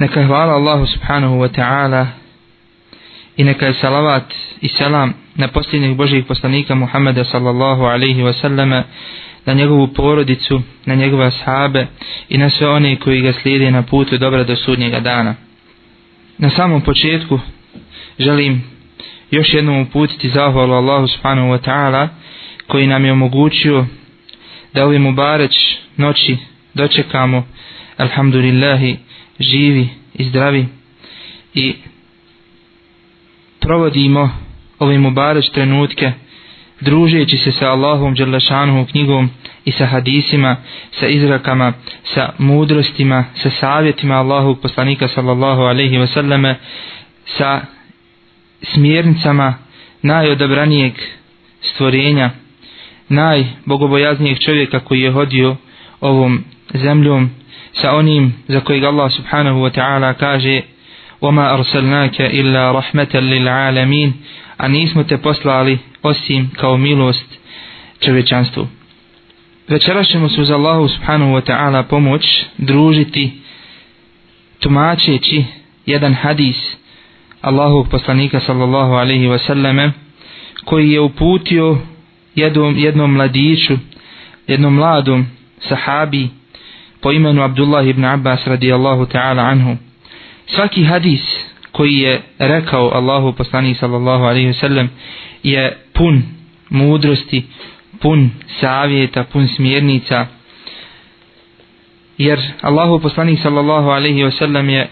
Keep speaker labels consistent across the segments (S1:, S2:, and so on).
S1: Neka hvala Allahu subhanahu wa ta'ala i neka je salavat i selam na posljednjeg Božijeg poslanika Muhammeda sallallahu alaihi wa sallama na njegovu porodicu, na njegove ashabe i na sve one koji ga slijede na putu dobra do sudnjega dana. Na samom početku želim još jednom uputiti zahvalu Allahu subhanahu wa ta'ala koji nam je omogućio da ovim mubareć noći dočekamo alhamdulillahi alhamdulillahi živi i zdravi i provodimo ove mubareč trenutke družeći se sa Allahom Đerlešanom knjigom i sa hadisima, sa izrakama, sa mudrostima, sa savjetima Allahog poslanika sallallahu alaihi wa sallame, sa smjernicama najodabranijeg stvorenja, najbogobojaznijeg čovjeka koji je hodio ovom zemljom sa onim za kojeg Allah subhanahu wa ta'ala kaže وَمَا أَرْسَلْنَاكَ إِلَّا رَحْمَةً لِلْعَالَمِينَ a nismo te poslali osim kao milost čovečanstvu. Večera ćemo se uz Allahu subhanahu wa ta'ala pomoć družiti tumačeći jedan hadis Allahovog poslanika sallallahu alaihi wa sallam koji je uputio jednom, mladiću, jednom mladom sahabiju po imenu Abdullah ibn Abbas radijallahu ta'ala anhu. Svaki hadis koji je rekao Allahu poslanih sallallahu alaihi sallam je pun mudrosti, pun savjeta, pun smjernica. Jer Allahu poslanih sallallahu alaihi sallam je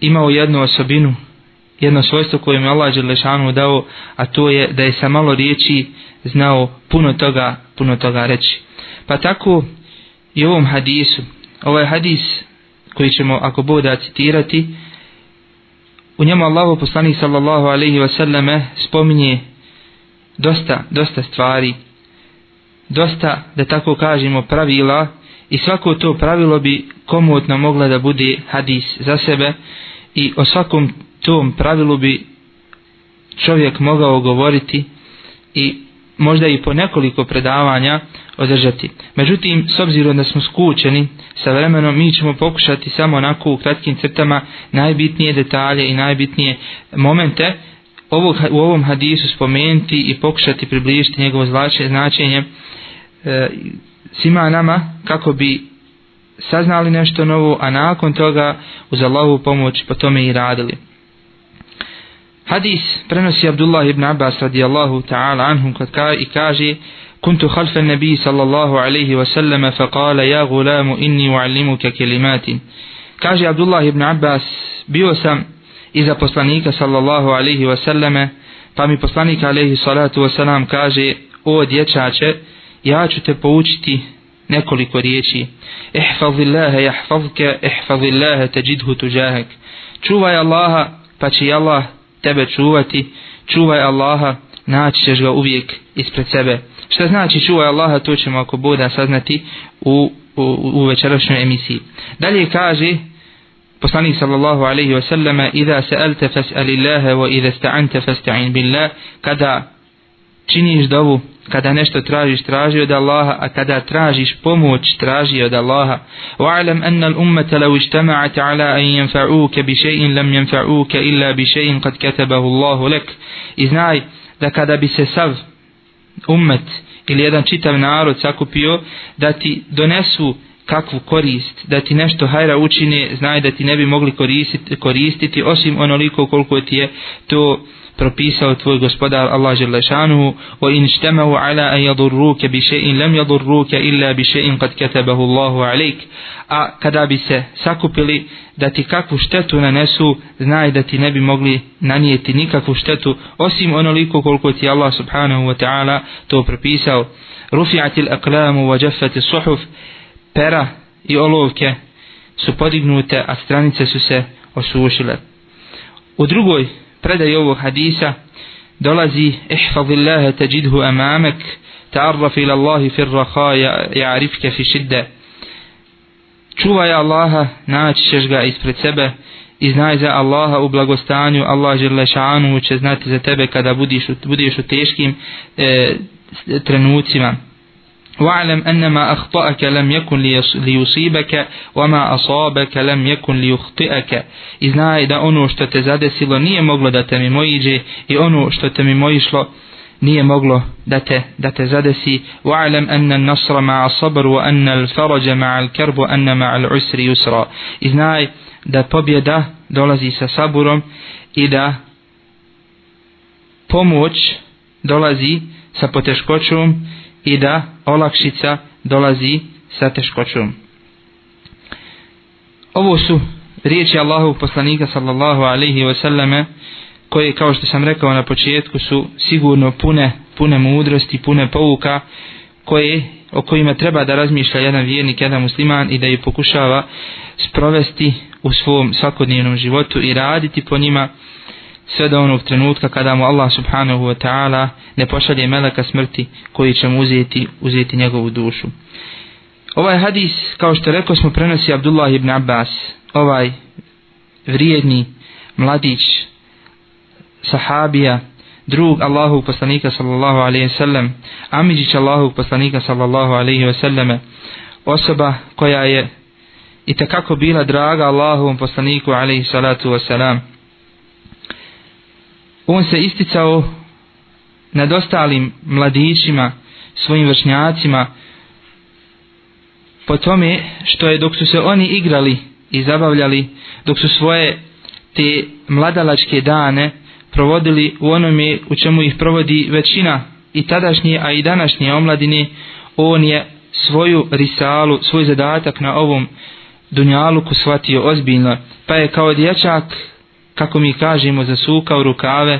S1: imao jednu osobinu, jedno svojstvo kojim mi Allah Đelešanu dao, a to je da je sa malo riječi znao puno toga, puno toga reći. Pa tako i ovom hadisu, ovaj hadis koji ćemo ako bude citirati u njemu Allahu poslanik sallallahu alejhi ve selleme spominje dosta dosta stvari dosta da tako kažemo pravila i svako to pravilo bi komu od komotno mogla da bude hadis za sebe i o svakom tom pravilu bi čovjek mogao govoriti i možda i po nekoliko predavanja održati. Međutim, s obzirom da smo skučeni, sa vremenom mi ćemo pokušati samo onako u kratkim crtama najbitnije detalje i najbitnije momente ovog, u ovom hadisu spomenuti i pokušati približiti njegovo zlače, značenje e, svima nama kako bi saznali nešto novo, a nakon toga uz Allahovu pomoć po tome i radili. Hadis prenosi Abdullah ibn Abbas radijallahu ta'ala anhum kad ka i kaže Kuntu halfa nabi sallallahu alaihi wa sallam fa kala ja gulamu inni uallimuka kelimatin. Kaže Abdullah ibn Abbas bio sam iza poslanika sallallahu alaihi wa sallam pa mi poslanik alaihi salatu wa sallam kaže o dječače ja ću te poučiti nekoliko riječi. Ihfazi Allahe jahfazke, ihfazi Allahe teđidhu tuđahek. Čuvaj Allaha pa će Allah tebe čuvati, čuvaj Allaha, naći ćeš ga uvijek ispred sebe. Šta znači čuvaj Allaha, to ćemo ako Boga saznati u, u, u večerašnjoj emisiji. Dalje kaže poslanik sallallahu alaihi wa sallama, Iza se'alte fas'alillaha wa iza sta'ante bin billah, kada činiš dovu, kada nešto tražiš, traži od Allaha, a kada tražiš pomoć, traži od Allaha. wa Wa'lam anna al-ummata law ijtama'at 'ala an yanfa'uka bi shay'in lam yanfa'uka illa bi shay'in qad katabahu Allahu lak. iznai da kada bi se sav ummet ili jedan čitav narod sakupio da ti donesu kakvu korist, da ti nešto hajra učine, znaj da ti ne bi mogli koristiti, koristiti osim onoliko koliko ti je to propisao tvoj gospodar Allah Želešanuhu, wa in štemau ala a jadurruke bi še'in lem jadurruke illa bi še'in kad ketabahu Allahu alaik, a kada bi se sakupili da ti kakvu štetu nanesu, znaj da ti ne bi mogli nanijeti nikakvu štetu, osim onoliko koliko ti Allah subhanahu wa ta'ala to propisao. Rufi'ati l-aklamu wa jaffati suhuf, pera i olovke su podignute, a stranice su se osušile. U drugoj predaji ovog hadisa dolazi احفظ الله تجده امامك تعرف الى الله في الرخاء يعرفك في شده čuvaj Allaha naći ćeš ga ispred sebe i znaj za Allaha u blagostanju Allah dželle će znati za tebe kada budiš budeš u teškim e, trenucima واعلم أن ما أخطأك لم يكن ليصيبك وما أصابك لم يكن ليخطئك i znaj da ono što te zadesilo nije moglo da te mimoiđe i ono što te mimoišlo nije moglo da te, da te zadesi wa'alam anna nasra ma'a sabr wa anna al-faraja ma'a al-karb wa anna ma'a al-usri yusra i znaj da pobjeda dolazi sa saburom i da pomoć dolazi sa poteškoćom i da olakšica dolazi sa teškoćom. Ovo su riječi Allahu poslanika sallallahu alaihi wa sallame koje kao što sam rekao na početku su sigurno pune pune mudrosti, pune pouka koje, o kojima treba da razmišlja jedan vjernik, jedan musliman i da ju pokušava sprovesti u svom svakodnevnom životu i raditi po njima sve do onog trenutka kada mu Allah subhanahu wa ta'ala ne pošalje meleka smrti koji će mu uzeti, uzeti njegovu dušu. Ovaj hadis, kao što rekao smo, prenosi Abdullah ibn Abbas, ovaj vrijedni mladić, sahabija, drug Allahu poslanika sallallahu alaihi wa sallam, Amidžić Allahu poslanika sallallahu alaihi wa sallam, osoba koja je i takako bila draga Allahovom poslaniku alaihi salatu wa salam on se isticao nad ostalim mladićima, svojim vršnjacima, po tome što je dok su se oni igrali i zabavljali, dok su svoje te mladalačke dane provodili u onome u čemu ih provodi većina i tadašnje, a i današnje omladine, on je svoju risalu, svoj zadatak na ovom dunjaluku shvatio ozbiljno, pa je kao dječak kako mi kažemo, zasukao rukave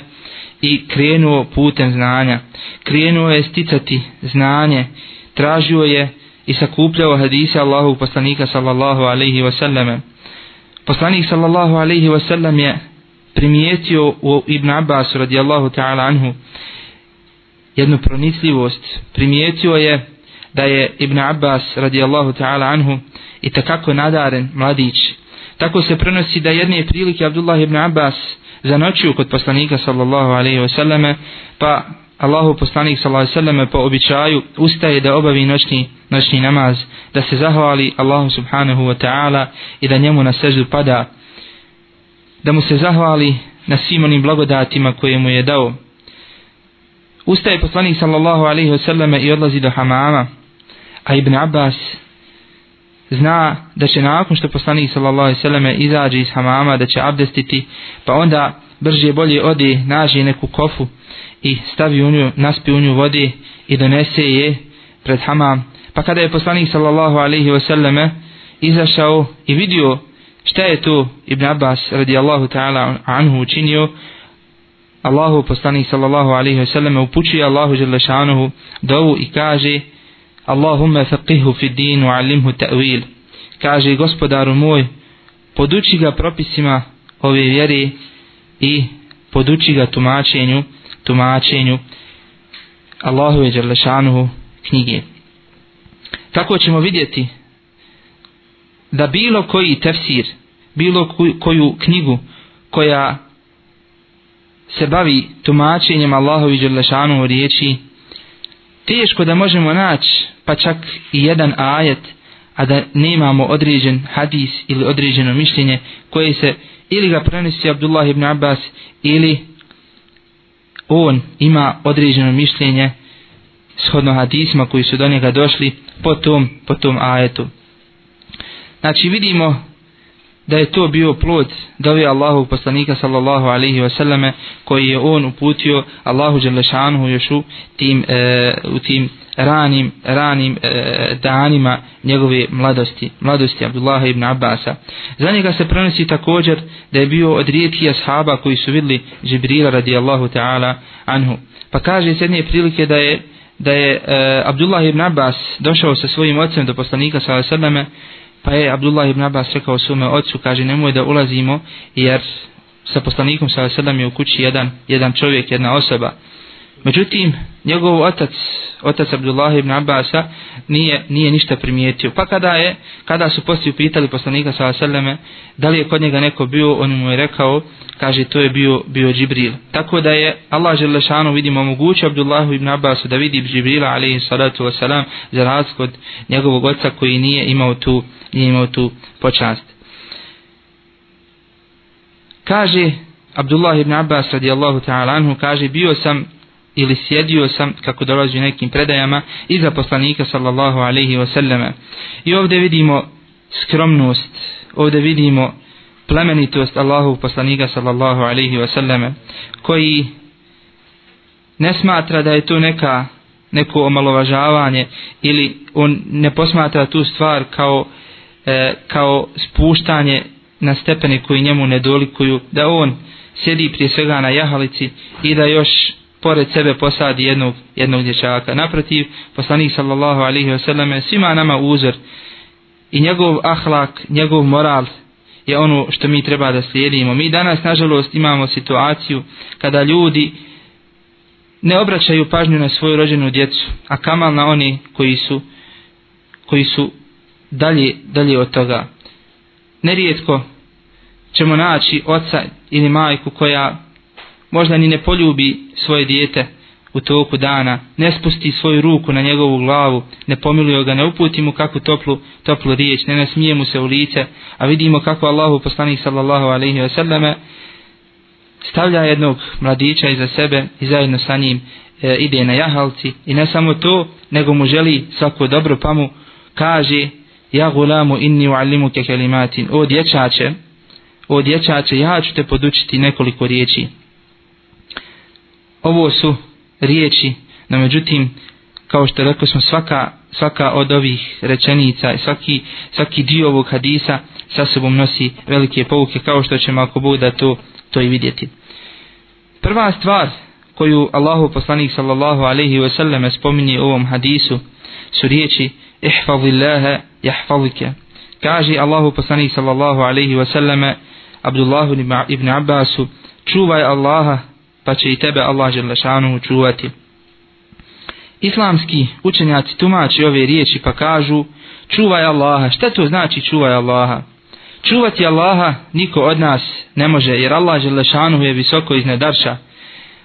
S1: i krenuo putem znanja. Krenuo je sticati znanje, tražio je i sakupljao hadise Allahu poslanika sallallahu alaihi wasallame. Poslanik sallallahu alaihi wasallam je primijetio u Ibn Abbas radijallahu ta'ala anhu jednu pronicljivost. Primijetio je da je Ibn Abbas radijallahu ta'ala anhu i takako nadaren mladić Tako se prenosi da jedne prilike Abdullah ibn Abbas za zanoćio kod poslanika sallallahu alaihi wasallame, pa Allahu poslanik sallallahu alaihi wasallame po običaju ustaje da obavi noćni, noćni namaz, da se zahvali Allahu subhanahu wa ta'ala i da njemu na seždu pada, da mu se zahvali na svim onim blagodatima koje mu je dao. Ustaje poslanik sallallahu alaihi wasallame i odlazi do hamama, a Ibn Abbas zna da će nakon što poslanik sallallahu alejhi ve selleme izađe iz hamama da će abdestiti, pa onda brže bolje odi naži neku kofu i stavi u nju, naspi u nju vodi i donese je pred hamam. Pa kada je poslanik sallallahu alejhi ve selleme izašao i vidio šta je to Ibn Abbas radijallahu ta'ala anhu učinio, Allahu poslanik sallallahu alejhi ve selleme upućuje Allahu dželle šanehu dovu i kaže: Allahumma faqihu fi din wa alimhu ta'wil. Kaže gospodaru moj, poduči ga propisima ove vjere i poduči ga tumačenju, tumačenju Allahu je Đerlešanuhu knjige. Tako ćemo vidjeti da bilo koji tefsir, bilo koju knjigu koja se bavi tumačenjem Allahovi Đerlešanuhu riječi, teško da možemo naći pa čak i jedan ajet a da nemamo određen hadis ili određeno mišljenje koje se ili ga prenesi Abdullah ibn Abbas ili on ima određeno mišljenje shodno hadisma koji su do njega došli po tom, po tom ajetu. Znači vidimo da je to bio plod dovi Allahu poslanika sallallahu alaihi wasallame koji je on uputio Allahu Đelešanu Jošu tim, e, u tim ranim, ranim e, danima njegove mladosti, mladosti Abdullah ibn Abasa. Za njega se prenosi također da je bio od rijetki ashaba koji su vidli Žibrila radijallahu ta'ala anhu. Pa kaže iz jedne prilike da je da je e, Abdullah ibn Abbas došao sa svojim ocem do poslanika sallallahu alejhi ve Pa je Abdullah ibn Abbas rekao svome ocu, kaže nemoj da ulazimo jer sa poslanikom sa sedam je u kući jedan, jedan čovjek, jedna osoba. Međutim, njegov otac, otac Abdullah ibn Abbas, nije, nije ništa primijetio. Pa kada, je, kada su poslije upitali poslanika sa sedame, da li je kod njega neko bio, on mu je rekao, kaže to je bio, bio Džibril. Tako da je Allah Želešanu vidimo omogućio Abdullah ibn Abbasu da vidi Džibrila, alaihi salatu wasalam, za razgod njegovog oca koji nije imao tu, nije imao tu počast. Kaže Abdullah ibn Abbas radijallahu ta'ala anhu, kaže bio sam ili sjedio sam, kako dolazi u nekim predajama, iza poslanika sallallahu alaihi wasallama. I ovdje vidimo skromnost, ovdje vidimo plemenitost Allahu poslanika sallallahu alaihi wasallama, koji ne smatra da je to neka, neko omalovažavanje ili on ne posmatra tu stvar kao e, kao spuštanje na stepeni koji njemu ne dolikuju, da on sjedi prije svega na jahalici i da još pored sebe posadi jednog, jednog dječaka. Naprotiv, poslanik sallallahu alaihi wasallam je svima nama uzor i njegov ahlak, njegov moral je ono što mi treba da slijedimo. Mi danas, nažalost, imamo situaciju kada ljudi ne obraćaju pažnju na svoju rođenu djecu, a kamal na oni koji su, koji su dalje, dalje od toga. Nerijetko ćemo naći oca ili majku koja možda ni ne poljubi svoje dijete u toku dana, ne spusti svoju ruku na njegovu glavu, ne pomiluje ga, ne uputi mu kakvu toplu, toplu riječ, ne nasmije mu se u lice, a vidimo kako Allahu poslanik sallallahu alaihi wasallame stavlja jednog mladića iza sebe i zajedno sa njim e, ide na jahalci i ne samo to, nego mu želi svako dobro pa mu kaže ja gulamu inni u'allimu ke kelimatin, o dječače, o dječače, ja ću te podučiti nekoliko riječi. Ovo su riječi, no međutim, kao što rekli smo, svaka, svaka od ovih rečenica, svaki, svaki dio ovog hadisa sa sobom nosi velike pouke, kao što ćemo ako Bog da to, to i vidjeti. Prva stvar koju Allahu poslanik sallallahu alaihi wa sallam spominje u ovom hadisu su riječi ihfazi Allaha yahfazuka. Kaže Allahu poslanik sallallahu alejhi ve selleme Abdullah ibn Abbas, čuvaj Allaha pa će i tebe Allah dželle šanu čuvati. Islamski učenjaci tumači ove riječi pa kažu čuvaj Allaha. Šta to znači čuvaj Allaha? Čuvati Allaha niko od nas ne može jer Allah dželle šanu je visoko iznad arša.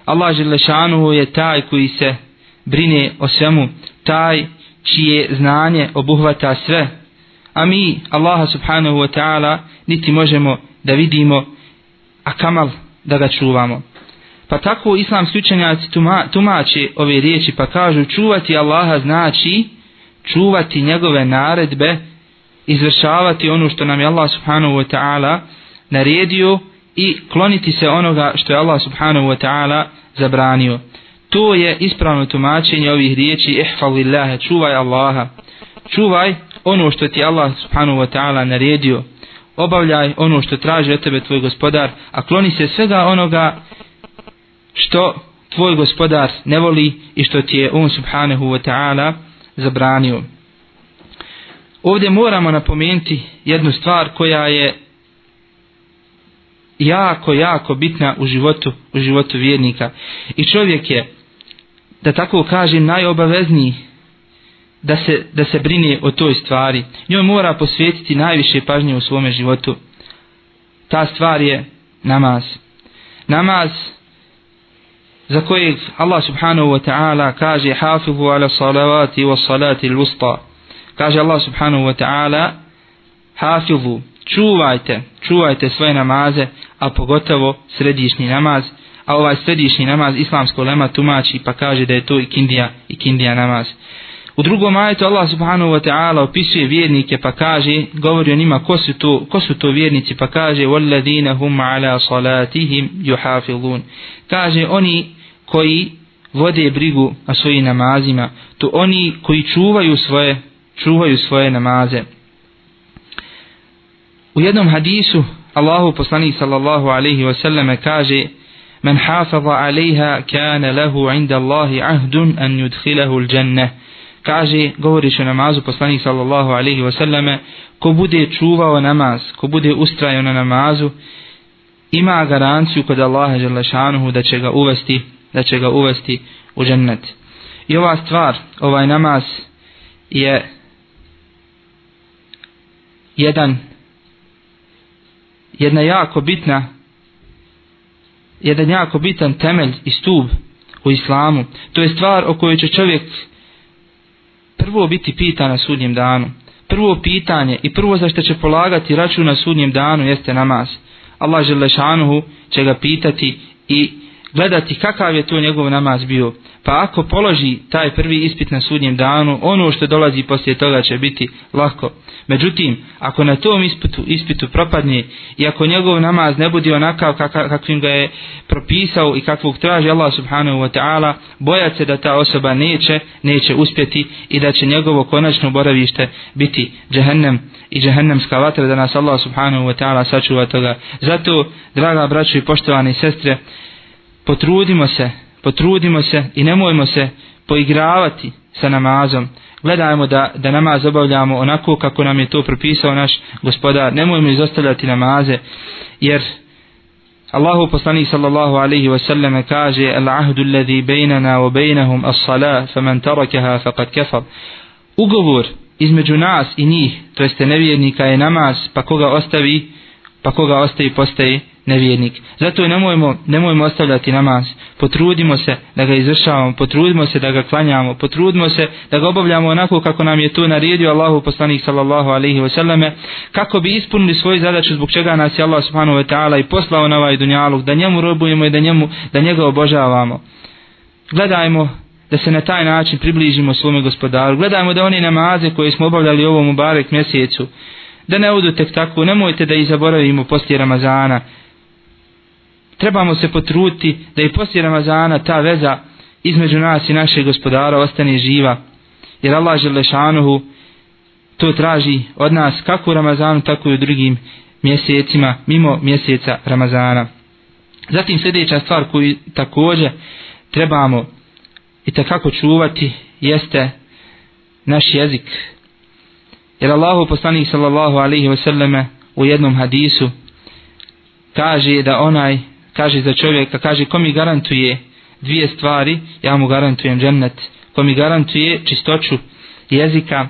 S1: Allah dželle šanu je taj koji se brine o svemu, taj čije znanje obuhvata sve, a mi Allaha subhanahu wa ta'ala niti možemo da vidimo, a kamal da ga čuvamo. Pa tako islam učenjaci tuma, tumače ove riječi pa kažu čuvati Allaha znači čuvati njegove naredbe, izvršavati ono što nam je Allah subhanahu wa ta'ala naredio i kloniti se onoga što je Allah subhanahu wa ta'ala zabranio to je ispravno tumačenje ovih riječi ihfalillaha, čuvaj Allaha. Čuvaj ono što ti Allah subhanahu wa ta'ala naredio. Obavljaj ono što traži od tebe tvoj gospodar, a kloni se svega onoga što tvoj gospodar ne voli i što ti je on subhanahu wa ta'ala zabranio. Ovdje moramo napomenuti jednu stvar koja je jako, jako bitna u životu, u životu vjernika. I čovjek je da tako kaže najobavezniji da se, da se brine o toj stvari. Njoj mora posvjetiti najviše pažnje u svome životu. Ta stvar je namaz. Namaz za kojeg Allah subhanahu wa ta'ala kaže hafifu ala salavati wa salati lusta. Kaže Allah subhanahu wa ta'ala hafifu, čuvajte, čuvajte svoje namaze, a pogotovo središnji namaz, a ovaj središnji namaz islamsko lema tumači pa kaže da je to ikindija, ikindija namaz. U drugom ajetu Allah subhanahu wa ta'ala opisuje vjernike pa kaže, govori o njima ko su to, ko su to vjernici pa kaže وَالَّذِينَ هُمْ عَلَى صَلَاتِهِمْ يُحَافِظُونَ Kaže oni koji vode brigu o svojim namazima, to oni koji čuvaju svoje, čuvaju svoje namaze. U jednom hadisu Allahu poslanih sallallahu alaihi wa sallam kaže من حافظ عليها كان له عند الله عهد أن يدخله الجنة kaže, govoriš o namazu poslanik sallallahu alaihi wasallam ko bude čuvao namaz, ko bude ustrajao na namazu ima garanciju kod Allaha Đalešanuhu da će ga uvesti da će ga uvesti u džennet i ova stvar, ovaj namaz je jedan jedna jako bitna jedan jako bitan temelj i stub u islamu. To je stvar o kojoj će čovjek prvo biti pitan na sudnjem danu. Prvo pitanje i prvo za što će polagati račun na sudnjem danu jeste namaz. Allah žele šanuhu će ga pitati i gledati kakav je to njegov namaz bio. Pa ako položi taj prvi ispit na sudnjem danu, ono što dolazi poslije toga će biti lako. Međutim, ako na tom ispitu, ispitu propadne i ako njegov namaz ne bude onakav kakvim ga je propisao i kakvog traži Allah subhanahu wa ta'ala, bojat se da ta osoba neće, neće uspjeti i da će njegovo konačno boravište biti džehennem i džehennemska vatra da nas Allah subhanahu wa ta'ala sačuva toga. Zato, draga braćo i poštovane sestre, potrudimo se, potrudimo se i nemojmo se poigravati sa namazom. Gledajmo da, da namaz obavljamo onako kako nam je to propisao naš gospodar. Nemojmo izostavljati namaze, jer Allahu poslanik sallallahu alaihi wa sallam kaže Al-ahdu alladhi bejnana wa bejnahum as-sala fa man tarakaha faqad kafar. Ugovor između nas i njih, to jeste nevjernika je namaz, pa koga ostavi, pa koga ostavi postaje nevjernik. Zato nemojmo, nemojmo ostavljati namaz. Potrudimo se da ga izvršavamo, potrudimo se da ga klanjamo, potrudimo se da ga obavljamo onako kako nam je to naredio Allahu poslanik sallallahu alaihi wa sallame, kako bi ispunili svoju zadaću zbog čega nas je Allah subhanahu wa ta'ala i poslao na ovaj dunjaluk, da njemu robujemo i da, njemu, da njega obožavamo. Gledajmo da se na taj način približimo svome gospodaru. Gledajmo da oni namaze koje smo obavljali u ovom mubarek mjesecu, da ne odu tek tako, nemojte da ih zaboravimo poslije Ramazana, trebamo se potruti da i poslije Ramazana ta veza između nas i našeg gospodara ostane živa. Jer Allah žele šanuhu to traži od nas kako u Ramazanu tako i u drugim mjesecima mimo mjeseca Ramazana. Zatim sljedeća stvar koju također trebamo i takako čuvati jeste naš jezik. Jer Allahu poslanik sallallahu alaihi wa sallame u jednom hadisu kaže da onaj kaže za čovjeka, kaže ko mi garantuje dvije stvari, ja mu garantujem džennet, ko mi garantuje čistoću jezika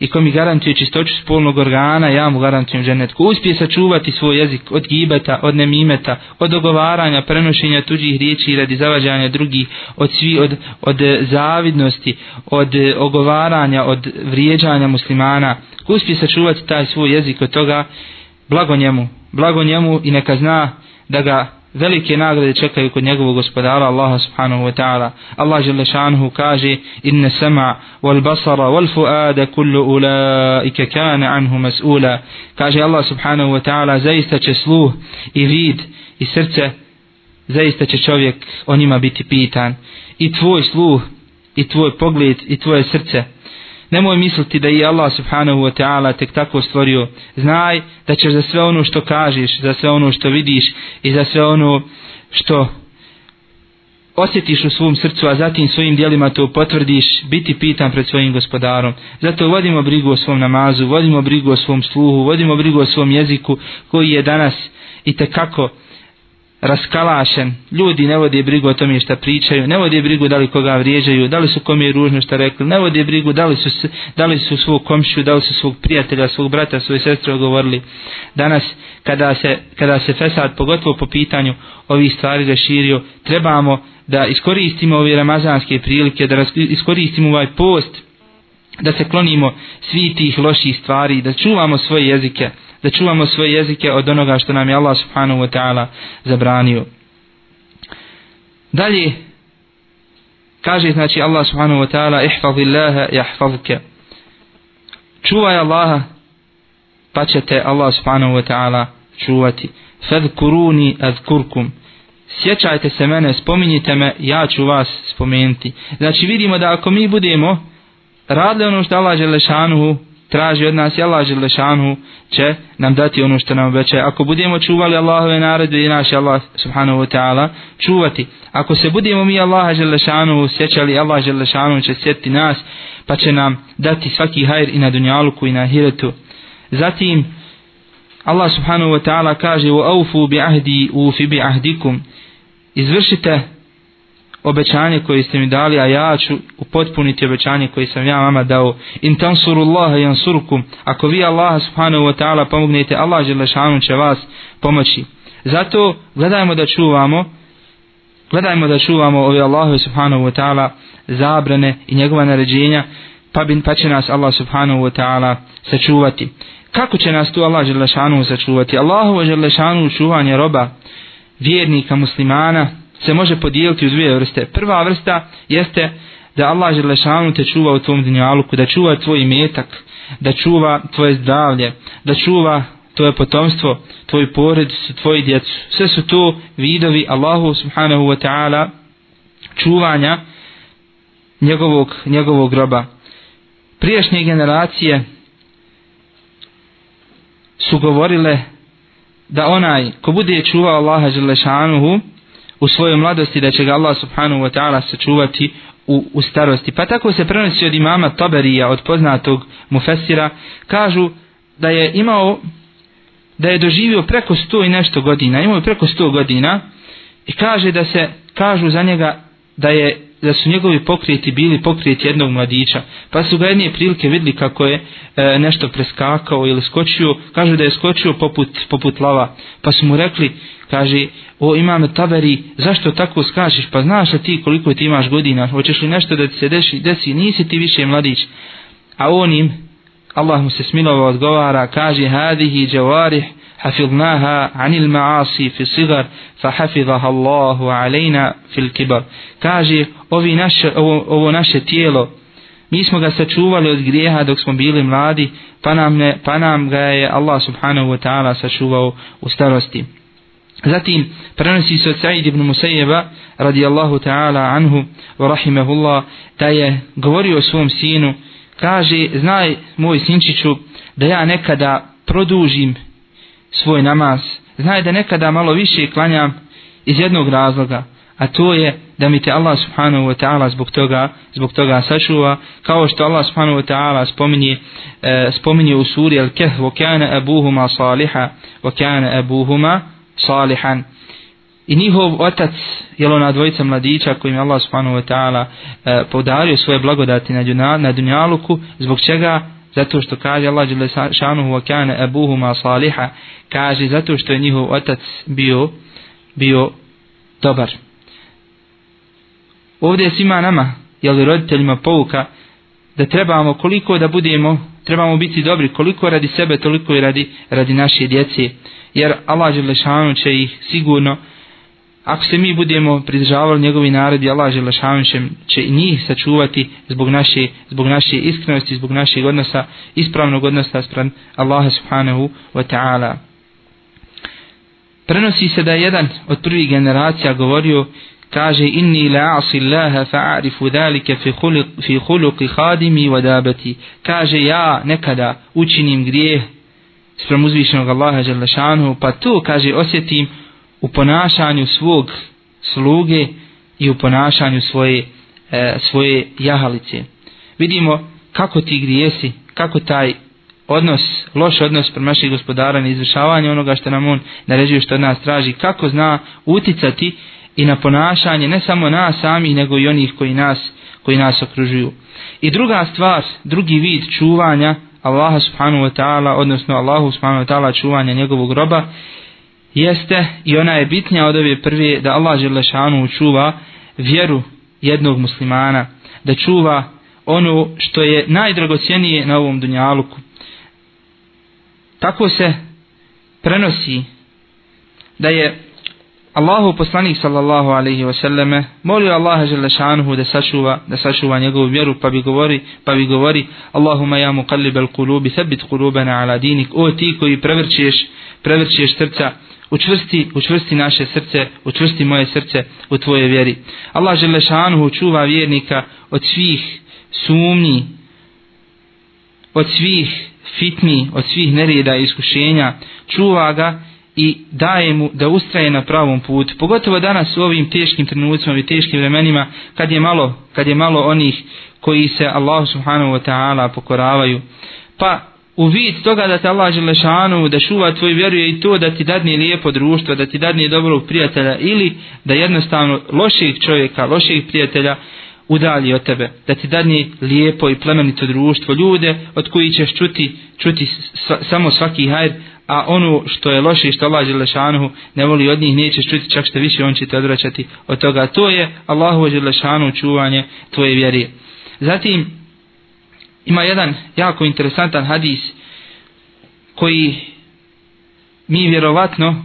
S1: i ko mi garantuje čistoću spolnog organa, ja mu garantujem džennet. Ko uspije sačuvati svoj jezik od gibeta, od nemimeta, od dogovaranja, prenošenja tuđih riječi radi zavađanja drugih, od svi, od, od zavidnosti, od ogovaranja, od vrijeđanja muslimana, ko uspije sačuvati taj svoj jezik od toga, blago njemu, blago njemu i neka zna da ga velike nagrade čekaju kod njegovog gospodara Allaha subhanahu wa ta'ala. Allah dželle šanehu kaže: "Inna sama wal basara wal fuada kullu ulaika kana anhu mas'ula." Kaže Allah subhanahu wa ta'ala: "Zaista će sluh i vid i srce zaista će čovjek o njima biti pitan. I tvoj sluh i tvoj pogled i tvoje srce Nemoj misliti da je Allah subhanahu wa ta'ala tek tako stvorio. Znaj da ćeš za sve ono što kažeš, za sve ono što vidiš i za sve ono što osjetiš u svom srcu, a zatim svojim dijelima to potvrdiš, biti pitan pred svojim gospodarom. Zato vodimo brigu o svom namazu, vodimo brigu o svom sluhu, vodimo brigu o svom jeziku koji je danas i tekako kako raskalašen, ljudi ne vode brigu o tome šta pričaju, ne vode brigu da li koga vrijeđaju, da li su kom je ružno šta rekli, ne vode brigu da li su, da li su svog komšu, da li su svog prijatelja, svog brata, svoje sestre govorili. Danas, kada se, kada se Fesad, pogotovo po pitanju ovih stvari ga širio, trebamo da iskoristimo ove ramazanske prilike, da iskoristimo ovaj post, da se klonimo svi tih loših stvari, da čuvamo svoje jezike, da čuvamo svoje jezike od onoga što nam je Allah subhanahu wa ta'ala zabranio. Dalje, kaže znači Allah subhanahu wa ta'ala, ihfaz illaha jahfazke. Čuvaj Allaha, pa će te Allah subhanahu wa ta'ala čuvati. Fadhkuruni adkurkum. Sjećajte se mene, spominjite me, ja ću vas spomenuti. Znači vidimo da ako mi budemo radili ono što Allah Đelešanuhu traži od nas, Allah žele šanhu će nam dati ono što nam obećaje. Ako budemo čuvali Allahove naredbe i naš Allah subhanahu wa ta'ala čuvati. Ako se budemo mi Allah žele šanhu sjećali, Allah žele šanhu će sjetiti nas, pa će nam dati svaki hajr i na dunjaluku i na ahiretu Zatim, Allah subhanahu wa ta'ala kaže wa ofu bi ahdi, ufi bi ahdikum. Izvršite obećanje koje ste mi dali, a ja ću upotpuniti obećanje koje sam ja vama dao. In tansurullaha yansurukum. Ako vi Allaha subhanahu wa ta'ala pomognete, Allah Đelešanu će vas pomoći. Zato gledajmo da čuvamo gledajmo da čuvamo ove Allahu subhanahu wa ta'ala zabrane i njegova naređenja pa, bin, pa će nas Allah subhanahu wa ta'ala sačuvati. Kako će nas tu Allah Đelešanu sačuvati? Allahu Đelešanu čuvanje roba vjernika muslimana se može podijeliti u dvije vrste. Prva vrsta jeste da Allah Želešanu te čuva u tvom dunjaluku, da čuva tvoj imetak, da čuva tvoje zdravlje, da čuva tvoje potomstvo, tvoj pored, tvoju djecu. Sve su to vidovi Allahu subhanahu wa ta'ala čuvanja njegovog, njegovog groba. Priješnje generacije su govorile da onaj ko bude čuvao Allaha Želešanuhu, u svojoj mladosti da će ga Allah subhanahu wa ta'ala sačuvati u, u starosti. Pa tako se prenosi od imama Taberija, od poznatog mufesira, kažu da je imao, da je doživio preko sto i nešto godina, imao je preko sto godina i kaže da se, kažu za njega da je da su njegovi pokreti bili pokret jednog mladića, pa su ga jedne prilike vidli kako je e, nešto preskakao ili skočio, kažu da je skočio poput, poput lava, pa su mu rekli, kaže, o imame taberi, zašto tako skačeš, pa znaš li ti koliko ti imaš godina, hoćeš li nešto da ti se deši, desi, nisi ti više mladić. A on im, Allah mu se smilovao odgovara, kaže, hadihi džavarih, hafidnaha anil ma'asi fi sigar, fa hafidhaha Allahu alejna fil kibar. Kaže, ovi naše, ovo, ovo naše tijelo, mi smo ga sačuvali od grijeha dok smo bili mladi, pa nam, ne, pa nam ga je Allah subhanahu wa ta'ala sačuvao u starosti. Zatim prenosi se od Sa'id ibn Musajjeva radijallahu ta'ala anhu wa rahimahullah da je govorio svom sinu kaže znaj moj sinčiću da ja nekada produžim svoj namaz znaj da nekada malo više klanjam iz jednog razloga a to je da mi te Allah subhanahu wa ta'ala zbog toga zbog toga sačuva kao što Allah subhanahu wa ta'ala spomeni eh, spomeni u suri al kahf wa kana abuhuma salihah wa kana abuhuma salihan. I njihov otac, jel ona dvojica mladića kojim je Allah subhanahu wa ta'ala e, podario svoje blagodati na, na dunjaluku, zbog čega? Zato što kaže Allah džele šanuhu wa kana abuhuma salihan kaže zato što je njihov otac bio, bio dobar. Ovdje se ima nama, jel roditeljima pouka, da trebamo koliko da budemo, trebamo biti dobri, koliko radi sebe, toliko i radi, radi naše djece jer Allah Đelešanu će ih sigurno, ako se mi budemo pridržavali njegovi naredi, Allah Đelešanu će, će njih sačuvati zbog naše, zbog naše iskrenosti, zbog našeg odnosa, ispravnog odnosa spran Allaha Subhanahu wa ta'ala. Prenosi se da je jedan od prvih generacija govorio, kaže inni la asi Allaha fa'arifu dhalika fi khuluqi fi khuluqi khadimi wa dabati kaže ja nekada učinim grijeh sprem uzvišenog Allaha Đelešanu, pa tu, kaže, osjetim u ponašanju svog sluge i u ponašanju svoje, e, svoje jahalice. Vidimo kako ti grijesi, kako taj odnos, loš odnos prema našeg gospodara na izvršavanje onoga što nam on naređuje što od nas traži, kako zna uticati i na ponašanje ne samo nas sami, nego i onih koji nas, koji nas okružuju. I druga stvar, drugi vid čuvanja Allaha subhanahu wa ta'ala, odnosno Allahu subhanahu wa ta'ala čuvanja njegovog groba, jeste i ona je bitnija od ove prve da Allah Želešanu čuva vjeru jednog muslimana, da čuva ono što je najdragocijenije na ovom dunjaluku. Tako se prenosi da je Allahu poslanik sallallahu alejhi ve selleme molio Allaha dželle šanehu da sačuva da sačuva njegovu vjeru pa bi govori pa bi govori Allahumma ya muqallibal qulubi thabbit qulubana ala dinik o ti koji prevrćeš prevrćeš srca učvrsti učvrsti naše srce učvrsti moje srce u tvoje vjeri Allah dželle šanehu čuva vjernika od svih sumnji od svih fitni od svih nerijeda i iskušenja čuva ga i daje mu da ustraje na pravom putu. Pogotovo danas u ovim teškim trenutcima i teškim vremenima, kad je malo, kad je malo onih koji se Allah subhanahu wa ta'ala pokoravaju. Pa u vid toga da te Allah želešanu, da šuva tvoj vjeru i to da ti dadne lijepo društvo, da ti dadne dobrog prijatelja ili da jednostavno loših čovjeka, loših prijatelja udalji od tebe. Da ti dadne lijepo i plemenito društvo ljude od koji ćeš čuti, čuti samo svaki hajr, a ono što je loše što Allah Đelešanuhu ne voli od njih, nećeš čuti čak što više, on će te odvraćati od toga. To je Allahu Đelešanuhu čuvanje tvoje vjeri. Zatim, ima jedan jako interesantan hadis koji mi vjerovatno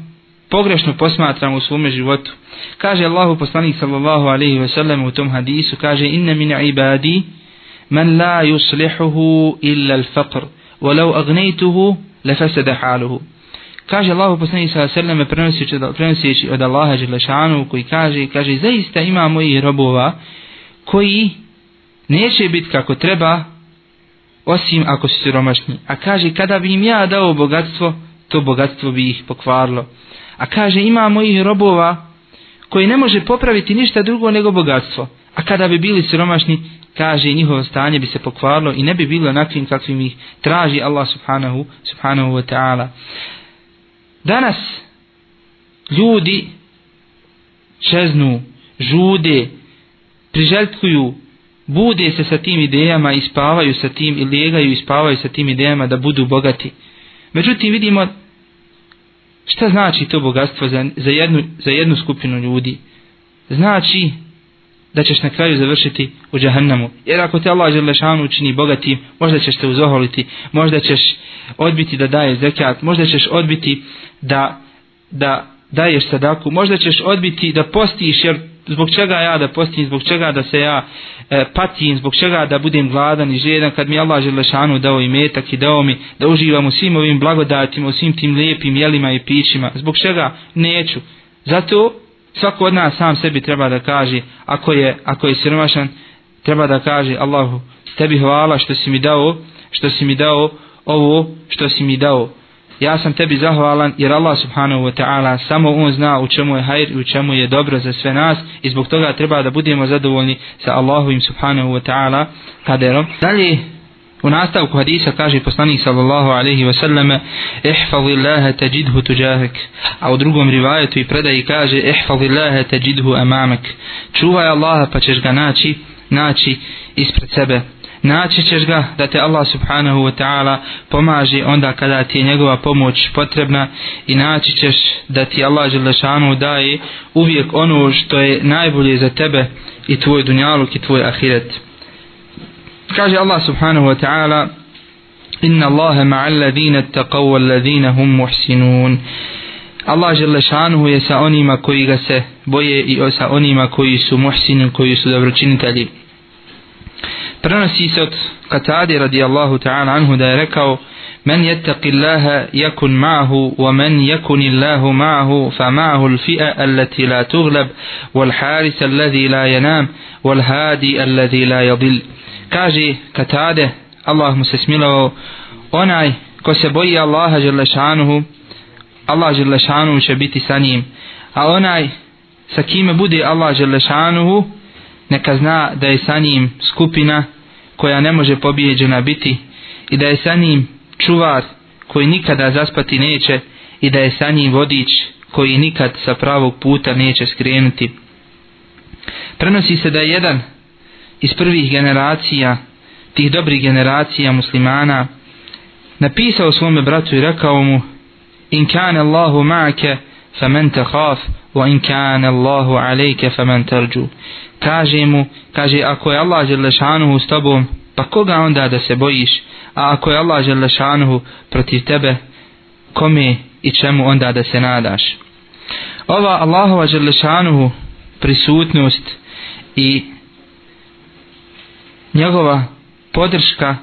S1: pogrešno posmatramo u svome životu. Kaže Allahu poslanik sallallahu alaihi ve sellem u tom hadisu, kaže inna min ibadi man la yuslihuhu illa al-faqr, wa law aghnaytuhu lefesede haluhu. Kaže Allah poslani sa srneme prenosići od Allaha Đelešanu koji kaže, kaže zaista ima mojih robova koji neće biti kako treba osim ako su siromašni. A kaže kada bi im ja dao bogatstvo, to bogatstvo bi ih pokvarlo. A kaže ima mojih robova koji ne može popraviti ništa drugo nego bogatstvo. A kada bi bili siromašni, kaže njihovo stanje bi se pokvarilo i ne bi bilo nakvim kakvim ih traži Allah subhanahu, subhanahu wa ta'ala. Danas ljudi čeznu, žude, priželjkuju, bude se sa tim idejama i spavaju sa tim i lijegaju i spavaju sa tim idejama da budu bogati. Međutim vidimo šta znači to bogatstvo za, za, jednu, za jednu skupinu ljudi. Znači da ćeš na kraju završiti u džahannamu. Jer ako te Allah Želešanu učini bogati, možda ćeš te uzoholiti, možda ćeš odbiti da daje zekat, možda ćeš odbiti da, da daješ sadaku, možda ćeš odbiti da postiš, jer zbog čega ja da postim, zbog čega da se ja e, patim, zbog čega da budem gladan i žedan kad mi Allah Želešanu dao i metak i dao mi da uživam u svim ovim blagodatima, u svim tim lijepim jelima i pićima, zbog čega neću. Zato svako od nas sam sebi treba da kaže ako je, ako je siromašan treba da kaže Allahu tebi hvala što si mi dao što si mi dao ovo što si mi dao ja sam tebi zahvalan jer Allah subhanahu wa ta'ala samo on zna u čemu je hajr i u čemu je dobro za sve nas i zbog toga treba da budemo zadovoljni sa Allahovim subhanahu wa ta'ala kaderom dalje U nastavku hadisa kaže poslanik sallallahu alaihi wa sallam Ihfazi Allahe teđidhu tuđahek A u drugom rivajetu i predaji kaže Ihfazi Allahe teđidhu amamek Čuvaj Allaha pa ćeš ga naći, naći ispred sebe Naći ćeš ga da te Allah subhanahu wa ta'ala pomaže onda kada ti je njegova pomoć potrebna i naći ćeš da ti Allah želešanu daje uvijek ono što je najbolje za tebe i tvoj dunjaluk i tvoj ahiret. Kaže Allah subhanahu wa ta'ala Inna Allahe ma'al ladhina taqav ladhina hum muhsinun Allah Želešanuhu je sa onima koji ga se boje i sa onima koji su muhsini, koji su dobročinitelji. Prenosi se od Katade radijallahu ta'ala anhu da je rekao Men Allahe ma'ahu wa men الله يكن ma'ahu fa ma'ahu l-fi'a allati la التي wal تغلب والحارس la لا wal hadi الذي la yadil. kaže Katade, Allah mu se smilovao, onaj ko se boji Allaha šanuhu Allah šanuhu će biti sa njim. A onaj sa kime bude Allah Đerlešanuhu, neka zna da je sa njim skupina koja ne može pobjeđena biti i da je sa njim čuvar koji nikada zaspati neće i da je sa njim vodič koji nikad sa pravog puta neće skrenuti. Prenosi se da je jedan iz prvih generacija, tih dobrih generacija muslimana, napisao svome bratu i rekao mu, In kane Allahu ma'ke, fa men te khaf, wa in kane Allahu alejke, fa men terđu. Kaže mu, kaže, ako je Allah Želešanuhu s tobom, pa koga onda da se bojiš? A ako je Allah Želešanuhu protiv tebe, kome i čemu onda da se nadaš? Ova Allahova Želešanuhu prisutnost i njegova podrška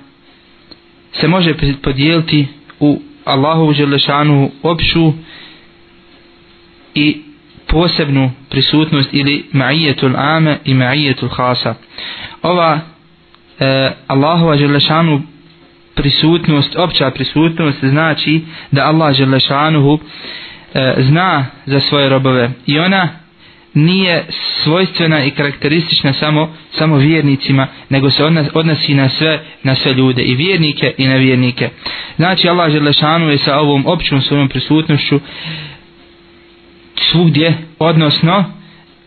S1: se može podijeliti u Allahu želešanu opšu i posebnu prisutnost ili ma'ijetul ame i ma'ijetul hasa. Ova e, Allahova želešanu prisutnost, opća prisutnost znači da Allah želešanu e, zna za svoje robove i ona nije svojstvena i karakteristična samo samo vjernicima, nego se odnosi na sve na sve ljude i vjernike i nevjernike. Znači Allah je sa ovom općom svojom prisutnošću svugdje, odnosno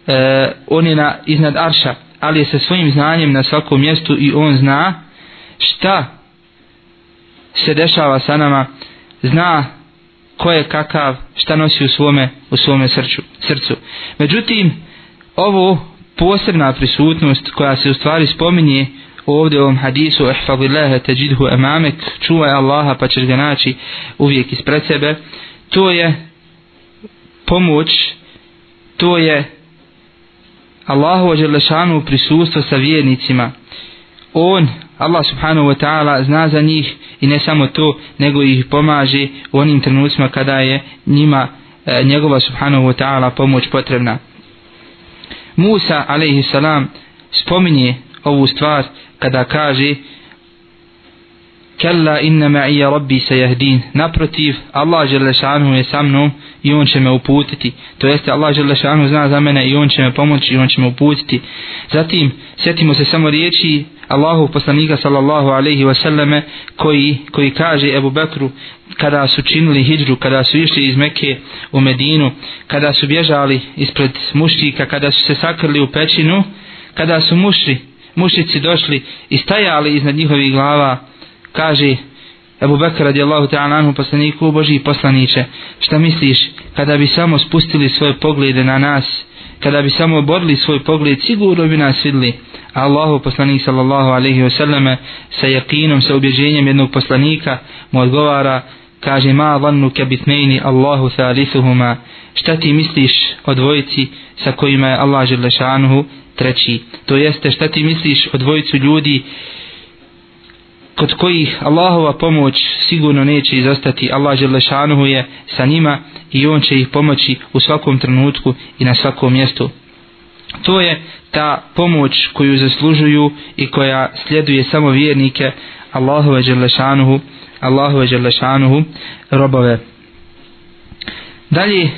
S1: e, on je na, iznad arša, ali je sa svojim znanjem na svakom mjestu i on zna šta se dešava sa nama, zna ko je kakav, šta nosi u svome, u svome srču, srcu. Međutim, ovo posebna prisutnost koja se u stvari spominje ovdje u ovom hadisu ihfagillaha tajidhu emamek čuvaj Allaha pa ćeš ga naći uvijek ispred sebe to je pomoć to je Allahu ođelešanu prisustvo sa vjernicima on Allah subhanahu wa ta'ala zna za njih i ne samo to, nego ih pomaže u onim trenucima kada je njima e, njegova subhanahu wa ta'ala pomoć potrebna. Musa alaihi salam spominje ovu stvar kada kaže Kalla inna ma'ija rabbi se jahdin. Naprotiv, Allah želešanu je sa mnom i on će me uputiti. To jeste, Allah želešanu zna za mene i on će me pomoći i on će me uputiti. Zatim, sjetimo se samo riječi Allahu poslanika sallallahu alaihi wasallame koji, koji kaže Ebu Bekru kada su činili hijđru, kada su išli iz Mekke u Medinu, kada su bježali ispred muštika, kada su se sakrili u pećinu, kada su mušli, mušici došli i stajali iznad njihovih glava, kaže Ebu Bekr radijallahu ta'ala anhu poslaniku Boži i šta misliš kada bi samo spustili svoje poglede na nas kada bi samo borili svoj pogled sigurno bi nas vidli a Allahu poslanik sallallahu alaihi wasallame sa jakinom sa ubježenjem jednog poslanika mu odgovara kaže ma vannu kebitnejni Allahu thalithuhuma šta ti misliš o dvojici sa kojima je Allah žele treći to jeste šta ti misliš o dvojicu ljudi kod kojih Allahova pomoć sigurno neće izostati. Allah Želešanuhu je sa njima i On će ih pomoći u svakom trenutku i na svakom mjestu. To je ta pomoć koju zaslužuju i koja sljeduje samo vjernike Allahove Želešanuhu, Allahove Želešanuhu, robove. Dalje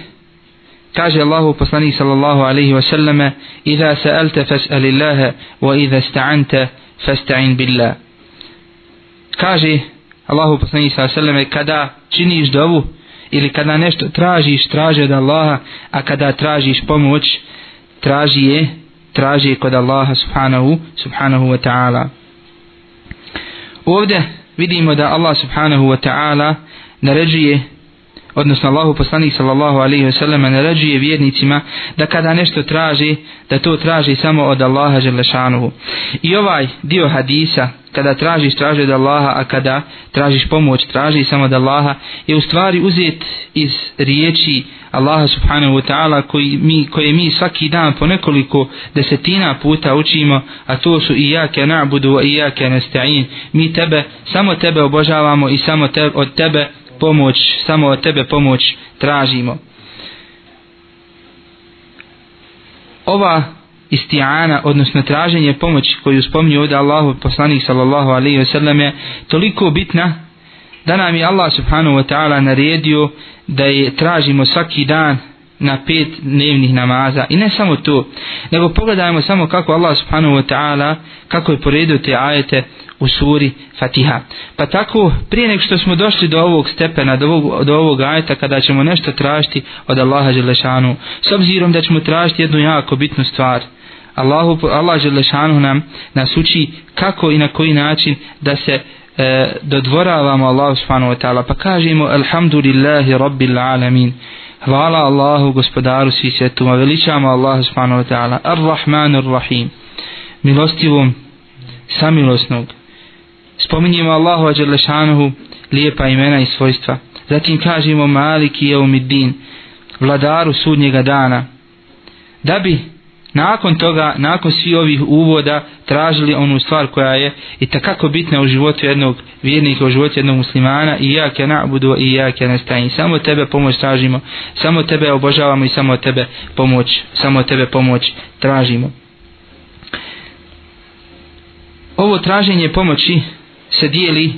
S1: kaže Allahu poslanik sallallahu alaihi wa sallame Iza se'alte fas'alillaha wa iza sta'anta fasta'in billah kaže Allahu poslanji sa seleme kada činiš dovu ili kada nešto tražiš, traži od Allaha, a kada tražiš pomoć, traži je, traži je kod Allaha subhanahu, subhanahu wa ta'ala. Ovde vidimo da Allah subhanahu wa ta'ala naređuje odnosno Allahu poslanik sallallahu alaihi ve sellem naređuje vjernicima da kada nešto traži, da to traži samo od Allaha Želešanuhu. I ovaj dio hadisa, kada tražiš, traži od Allaha, a kada tražiš pomoć, traži samo od Allaha, je u stvari uzet iz riječi Allaha subhanahu wa ta'ala koji mi, koje mi svaki dan po nekoliko desetina puta učimo, a to su i ja ke na'budu, i ja ke nasta'in. Mi tebe, samo tebe obožavamo i samo te, od tebe pomoć, samo od tebe pomoć tražimo. Ova istijana, odnosno traženje pomoć koju spominju ovdje Allahu poslanik sallallahu alaihi ve sellem je toliko bitna da nam je Allah subhanahu wa ta'ala naredio da je tražimo svaki dan na pet dnevnih namaza i ne samo to nego pogledajmo samo kako Allah subhanahu wa ta'ala kako je poredio te ajete u suri Fatiha. Pa tako, prije nek što smo došli do ovog stepena, do ovog, do ovog ajeta, kada ćemo nešto tražiti od Allaha Želešanu, s obzirom da ćemo tražiti jednu jako bitnu stvar, Allahu, Allah Želešanu nam nas uči kako i na koji način da se e, dodvoravamo Allahu Subhanahu Wa Ta'ala, pa kažemo Alhamdulillahi Rabbil Alamin, Hvala Allahu gospodaru svih svetuma, veličamo Allahu Subhanahu Wa Ta'ala, Ar-Rahman Ar-Rahim, milostivom samilosnog, spominjemo Allahu Đelešanuhu lijepa imena i svojstva. Zatim kažemo Maliki je umidin, vladaru sudnjega dana. Da bi nakon toga, nakon svih ovih uvoda, tražili onu stvar koja je i takako bitna u životu jednog vjernika, u životu jednog muslimana, i ja kja nabudu, i ja kja nastajim. Samo tebe pomoć tražimo, samo tebe obožavamo i samo tebe pomoć, samo tebe pomoć tražimo. Ovo traženje pomoći se dijeli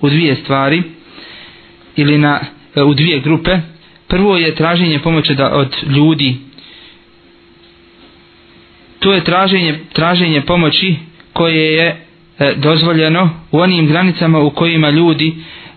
S1: u dvije stvari ili na, e, u dvije grupe. Prvo je traženje pomoći da od ljudi. To je traženje, traženje pomoći koje je e, dozvoljeno u onim granicama u kojima ljudi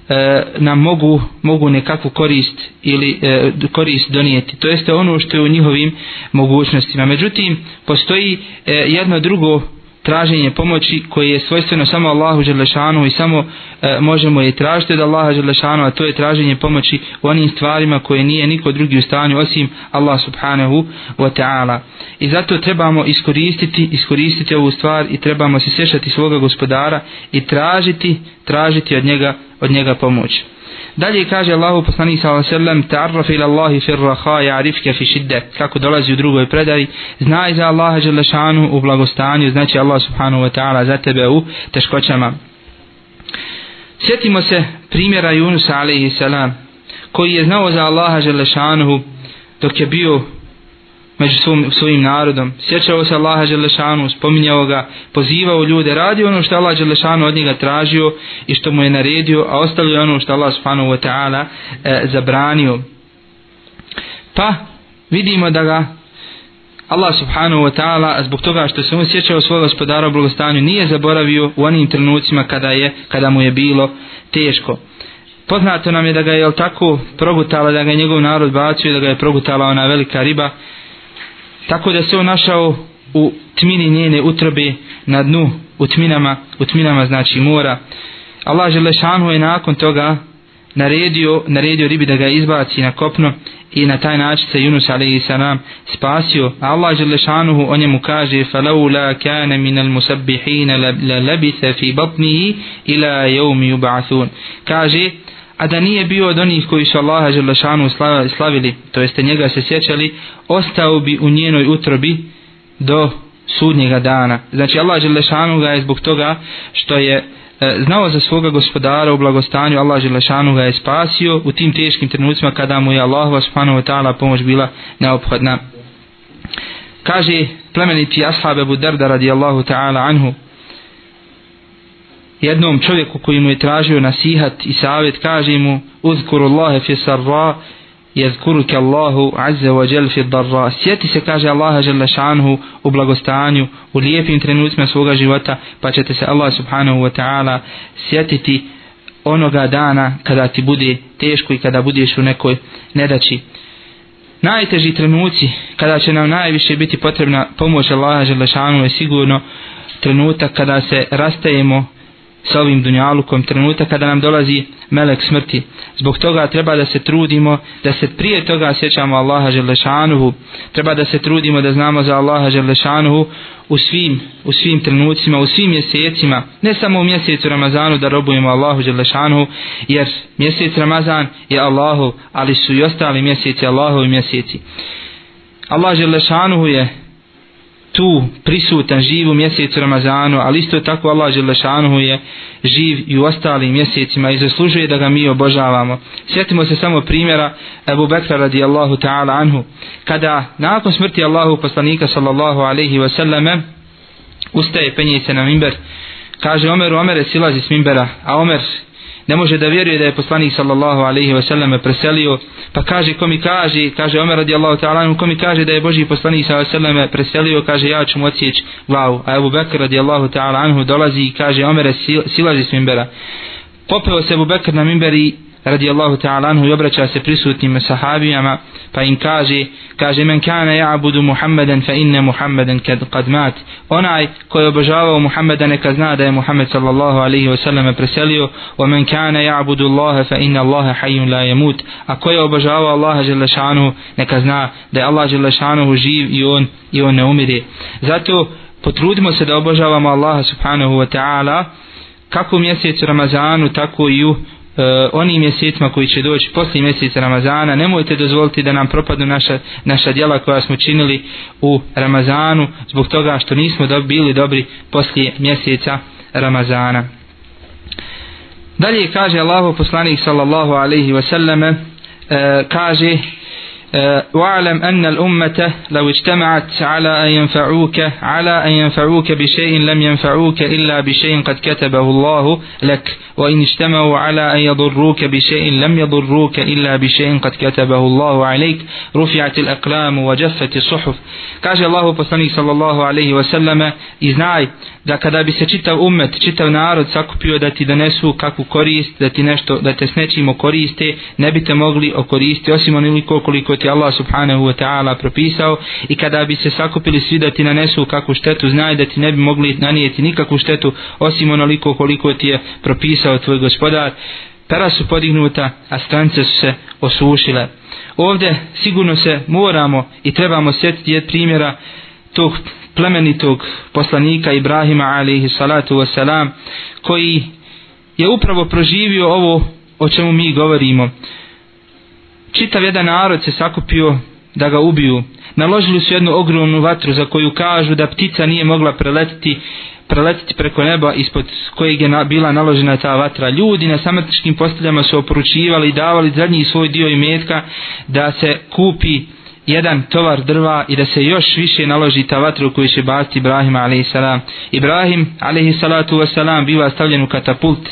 S1: e, nam mogu, mogu nekakvu korist ili e, korist donijeti. To jeste ono što je u njihovim mogućnostima. Međutim, postoji e, jedno drugo traženje pomoći koje je svojstveno samo Allahu Đerlešanu i samo e, možemo je tražiti od Allaha Đerlešanu, a to je traženje pomoći u onim stvarima koje nije niko drugi u stanju osim Allah Subhanahu wa ta'ala. I zato trebamo iskoristiti, iskoristiti ovu stvar i trebamo se sješati svoga gospodara i tražiti, tražiti od njega, od njega pomoći. Dalje kaže Allahu poslanik sa Allahom ta'arraf ila Allahi firraha ya'rifuka fi šidde, kako dolazi u drugoj predavi, znaj za Allaha dželle želešanu u blagostanju, znači Allah subhanahu wa ta'ala za tebe u teškoćama. Sjetimo se primjera Yunusa alaihi salam, koji je znao za Allaha dželle želešanu dok je bio među svom, svojim narodom, sjećao se Allaha Đelešanu, spominjao ga, pozivao ljude, radio ono što Allah Đelešanu od njega tražio i što mu je naredio, a ostalo je ono što Allah Subhanahu wa ta'ala e, zabranio. Pa, vidimo da ga Allah subhanahu wa ta'ala zbog toga što se on sjećao svoga gospodara u blagostanju nije zaboravio u onim trenucima kada je kada mu je bilo teško. Poznato nam je da ga je tako progutala da ga je njegov narod bacio i da ga je progutala ona velika riba tako da se on našao u tmini njene utrobe na dnu u tminama, u tminama znači mora. Allah Želešanu je nakon toga naredio, naredio ribi da ga izbaci na kopno i na taj način se Yunus a.s. spasio. Allah Želešanu o njemu kaže فَلَوْ لَا كَانَ مِنَ الْمُسَبِّحِينَ لَلَبِثَ فِي بَطْنِهِ إِلَى يَوْمِ يُبْعَثُونَ Kaže, a da nije bio od onih koji su Allaha Želešanu slavili, to jeste njega se sjećali, ostao bi u njenoj utrobi do sudnjega dana. Znači Allah Želešanu ga je zbog toga što je e, znao za svoga gospodara u blagostanju Allah Želešanu ga je spasio u tim teškim trenucima kada mu je Allah subhanahu wa ta'ala pomoć bila neophodna. Kaže plemeniti Ashab Abu Darda radijallahu ta'ala anhu jednom čovjeku koji mu je tražio nasihat i savjet kaže mu uzkuru Allahe fi sarra jezkuru ke Allahu azze wa jel fi darra sjeti se kaže Allaha žele šanhu u blagostanju u lijepim trenutima svoga života pa ćete se Allah subhanahu wa ta'ala sjetiti onoga dana kada ti bude teško i kada budeš u nekoj nedaći najteži trenuci kada će nam najviše biti potrebna pomoć Allaha žele šanhu je sigurno trenutak kada se rastajemo sa ovim dunjalukom trenutak kada nam dolazi melek smrti. Zbog toga treba da se trudimo da se prije toga sjećamo Allaha Želešanuhu. Treba da se trudimo da znamo za Allaha Želešanuhu u svim, u svim trenucima, u svim mjesecima. Ne samo u mjesecu Ramazanu da robujemo Allahu Želešanuhu jer mjesec Ramazan je Allahu, ali su i ostali mjeseci Allahovi mjeseci. Allah Želešanuhu je tu prisutan živ u mjesecu Ramazanu, ali isto je tako Allah Želešanuhu je živ i u ostalim mjesecima i zaslužuje da ga mi obožavamo. Sjetimo se samo primjera Ebu Bekra radijallahu ta'ala anhu. Kada nakon smrti Allahu poslanika sallallahu alaihi wasallame ustaje penje na mimber, kaže Omeru, Omere silazi s mimbera, a Omer ne može da vjeruje da je poslanik sallallahu alaihi ve selleme preselio, pa kaže ko mi kaže, kaže Omer radijallahu ta'ala, ko mi kaže da je Boži poslanik sallallahu alaihi ve preselio, kaže ja ću mu ocijeć glavu, a Ebu Bekr radijallahu ta'ala anhu dolazi i kaže Omer silazi s mimbera. Popeo se Ebu Bekr na mimber i radi Allahu ta'ala anhu i obraća se prisutnim sahabijama pa im kaže kaže men kana ja abudu Muhammeden fa inne Muhammeden kad kad mat onaj koji obožavao Muhammeda neka zna da je Muhammed sallallahu alaihi wa sallam preselio wa men kana ja abudu Allahe fa inne Allahe hajun la jemut a koji obožavao Allaha želešanuhu neka zna da je Allah želešanuhu živ i on i on ne umire zato potrudimo se da obožavamo Allaha subhanahu wa ta'ala kako u mjesecu Ramazanu tako i u uh, onim mjesecima koji će doći poslije mjeseca Ramazana, nemojte dozvoliti da nam propadnu naša, naša djela koja smo činili u Ramazanu zbog toga što nismo dobi, bili dobri poslije mjeseca Ramazana. Dalje kaže Allahu poslanik sallallahu alaihi wasallam, uh, e, kaže آه، واعلم أن الأمة لو اجتمعت على أن ينفعوك على أن ينفعوك بشيء لم ينفعوك إلا بشيء قد كتبه الله لك وإن اجتمعوا على أن يضروك بشيء لم يضروك إلا بشيء قد كتبه الله عليك رفعت الأقلام وجفت الصحف كاج الله فصني صلى الله عليه وسلم إذنعي da kada bi se čitav umet, čitav narod sakupio da ti donesu kakvu korist, da ti nešto, da te s nečim okoriste, ne bi te mogli okoristiti osim onoliko koliko ti Allah subhanahu wa ta'ala propisao i kada bi se sakupili svi da ti nanesu kakvu štetu, znaj da ti ne bi mogli nanijeti nikakvu štetu osim onoliko koliko ti je propisao tvoj gospodar. tara su podignuta, a strance su se osušile. ovde sigurno se moramo i trebamo sjetiti jed primjera tog plemenitog poslanika Ibrahima alaihi salatu wasalam koji je upravo proživio ovo o čemu mi govorimo čitav jedan narod se sakupio da ga ubiju. Naložili su jednu ogromnu vatru za koju kažu da ptica nije mogla preletiti preletiti preko neba ispod kojeg je bila naložena ta vatra. Ljudi na samrtičkim posteljama su oporučivali i davali zadnji svoj dio imetka da se kupi jedan tovar drva i da se još više naloži ta vatra u koju će baciti Ibrahim a.s. Ibrahim a.s. biva stavljen u katapult.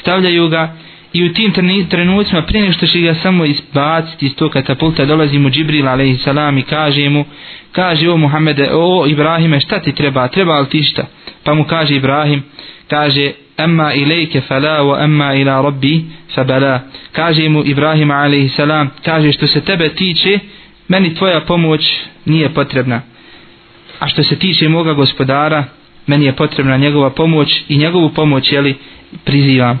S1: Stavljaju ga i u tim trenucima prije što će ga samo izbaciti iz tog katapulta dolazi mu Džibril a.s. i kaže mu kaže o Muhammede o Ibrahime šta ti treba treba li ti šta pa mu kaže Ibrahim kaže amma ilajke fala wa amma ila rabbi fabala kaže mu Ibrahim a.s. kaže što se tebe tiče meni tvoja pomoć nije potrebna a što se tiče moga gospodara meni je potrebna njegova pomoć i njegovu pomoć jeli prizivam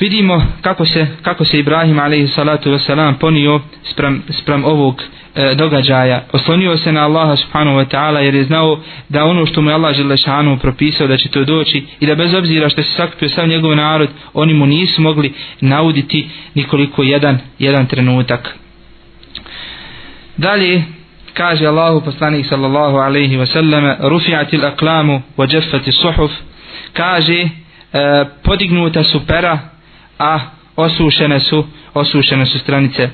S1: vidimo kako se, kako se Ibrahim salatu selam ponio sprem, sprem ovog e, događaja. Oslonio se na Allaha subhanahu wa ta'ala jer je znao da ono što mu Allah dželle želešanu propisao da će to doći i da bez obzira što se sakupio sam njegov narod, oni mu nisu mogli nauditi nikoliko jedan, jedan trenutak. Dalje, kaže Allahu poslanik sallallahu alaihi ve sallam rufiatil aqlamu wa džefati suhuf kaže e, podignuta su pera a osušene su osušene su stranice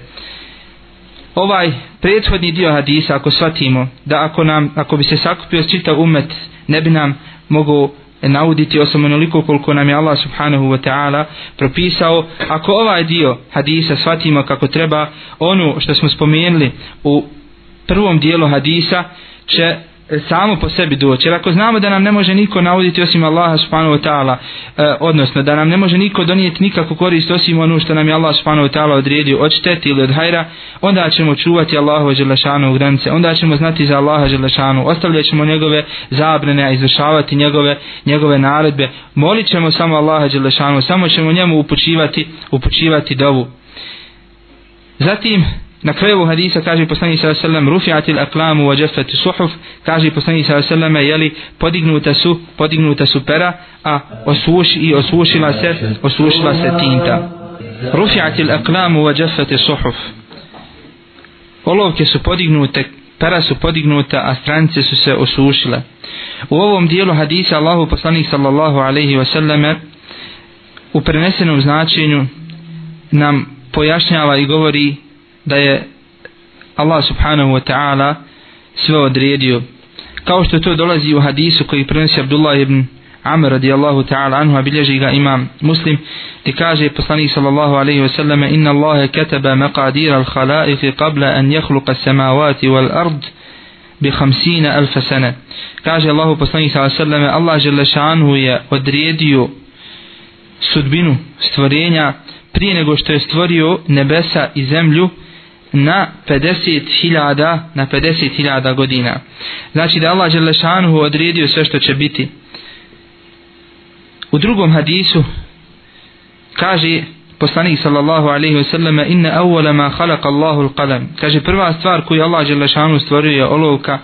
S1: ovaj prethodni dio hadisa ako shvatimo da ako nam ako bi se sakupio čitav umet ne bi nam mogu nauditi osam onoliko koliko nam je Allah subhanahu wa ta'ala propisao ako ovaj dio hadisa shvatimo kako treba ono što smo spomenuli u prvom dijelu hadisa će samo po sebi doći. Jer ako znamo da nam ne može niko nauditi osim Allaha subhanahu wa ta'ala, e, odnosno da nam ne može niko donijeti nikakvu korist osim onu što nam je Allah subhanahu wa ta'ala odredio od šteti ili od hajra, onda ćemo čuvati Allahu Đelešanu u granice, onda ćemo znati za Allaha Đelešanu, ostavljat ćemo njegove zabrane, a izvršavati njegove, njegove naredbe, molit ćemo samo Allaha Đelešanu, samo ćemo njemu upućivati, upućivati dovu. Zatim, Na kraju hadisa kaže poslanik sallallahu alejhi ve sellem rufi'atil aqlamu wa jaffat suhuf kaže poslanik sallallahu alejhi ve sellem jeli podignuta su podignuta su pera a osuši i osušila se osušila se tinta rufi'atil aqlamu wa jaffat suhuf olovke su podignute pera su podignuta a stranice su se osušile u ovom dijelu hadisa Allahu poslanik sallallahu alejhi ve selleme u prenesenom značenju nam pojašnjava i govori da je Allah subhanahu wa ta'ala sve odredio. Kao što to dolazi u hadisu koji prenosi Abdullah ibn Amr radijallahu ta'ala anhu, a bilježi ga imam muslim, ti kaže poslanik sallallahu alaihi sallam inna Allahe kataba maqadira al-khalaiqi qabla an jahluqa samawati wal-ard bi hamsina alfa sene. Kaže Allahu poslanik sallallahu alaihi sallam Allah žele šanhu je odredio sudbinu stvorenja prije nego što je stvorio nebesa i zemlju na 50.000 na 50.000 godina. Znači da Allah dželle šanuhu odredio sve što će biti. U drugom hadisu kaže poslanik sallallahu alejhi ve sellem in awwal ma khalaqa Allahu al-qalam. Kaže prva stvar koju Allah dželle šanuhu stvorio je olovka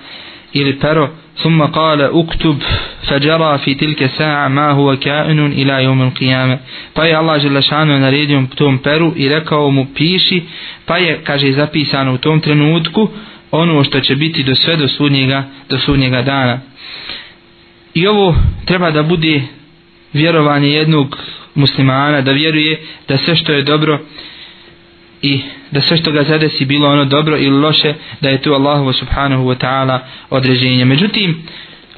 S1: ili pero. ثم قال اكتب فجرى في تلك ساعة ما هو كائن إلى يوم القيامة فأي الله جل شانه نريدهم توم برو إلى كوم بيشي فأي كاجي زبي سانو توم ترنودكو ono što će biti do sve do sudnjega, do sudnjega dana. I ovo treba da bude vjerovanje jednog muslimana, da vjeruje da sve što je dobro i da sve što ga zadesi bilo ono dobro ili loše, da je tu Allahu subhanahu wa ta'ala određenje. Međutim,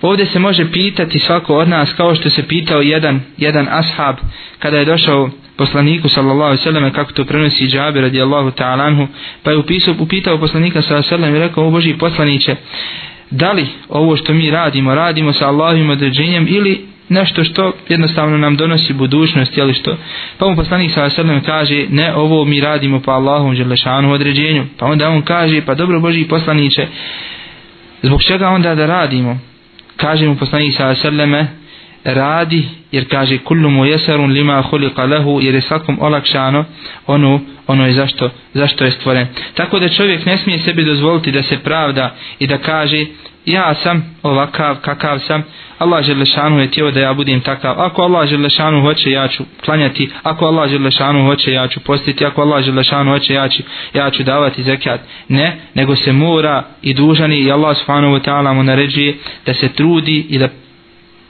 S1: ovdje se može pitati svako od nas kao što se pitao jedan, jedan ashab kada je došao poslaniku sallallahu alejhi ve kako to prenosi Džabir radijallahu ta'ala anhu pa je upisao upitao poslanika sallallahu alejhi ve i rekao o božji poslanice da li ovo što mi radimo radimo sa Allahovim određenjem ili nešto što jednostavno nam donosi budućnost, jeli što? Pa mu poslanik sa sallam kaže, ne ovo mi radimo pa Allahu dželle želešanu određenju. Pa onda on kaže, pa dobro Boži poslanice zbog čega onda da radimo? Kaže mu poslanik sa sallame, radi jer kaže kullu mu jesarun lima hulika lehu jer je svakom olakšano ono, ono je zašto, zašto je stvoren tako da čovjek ne smije sebi dozvoliti da se pravda i da kaže ja sam ovakav kakav sam Allah Želešanu je tijelo da ja budem takav. Ako Allah Želešanu hoće, ja ću klanjati. Ako Allah Želešanu hoće, ja ću postiti. Ako Allah Želešanu hoće, ja ću, ja ću davati zekat. Ne, nego se mora i dužani i Allah Subhanahu wa ta'ala mu naređuje da se trudi i da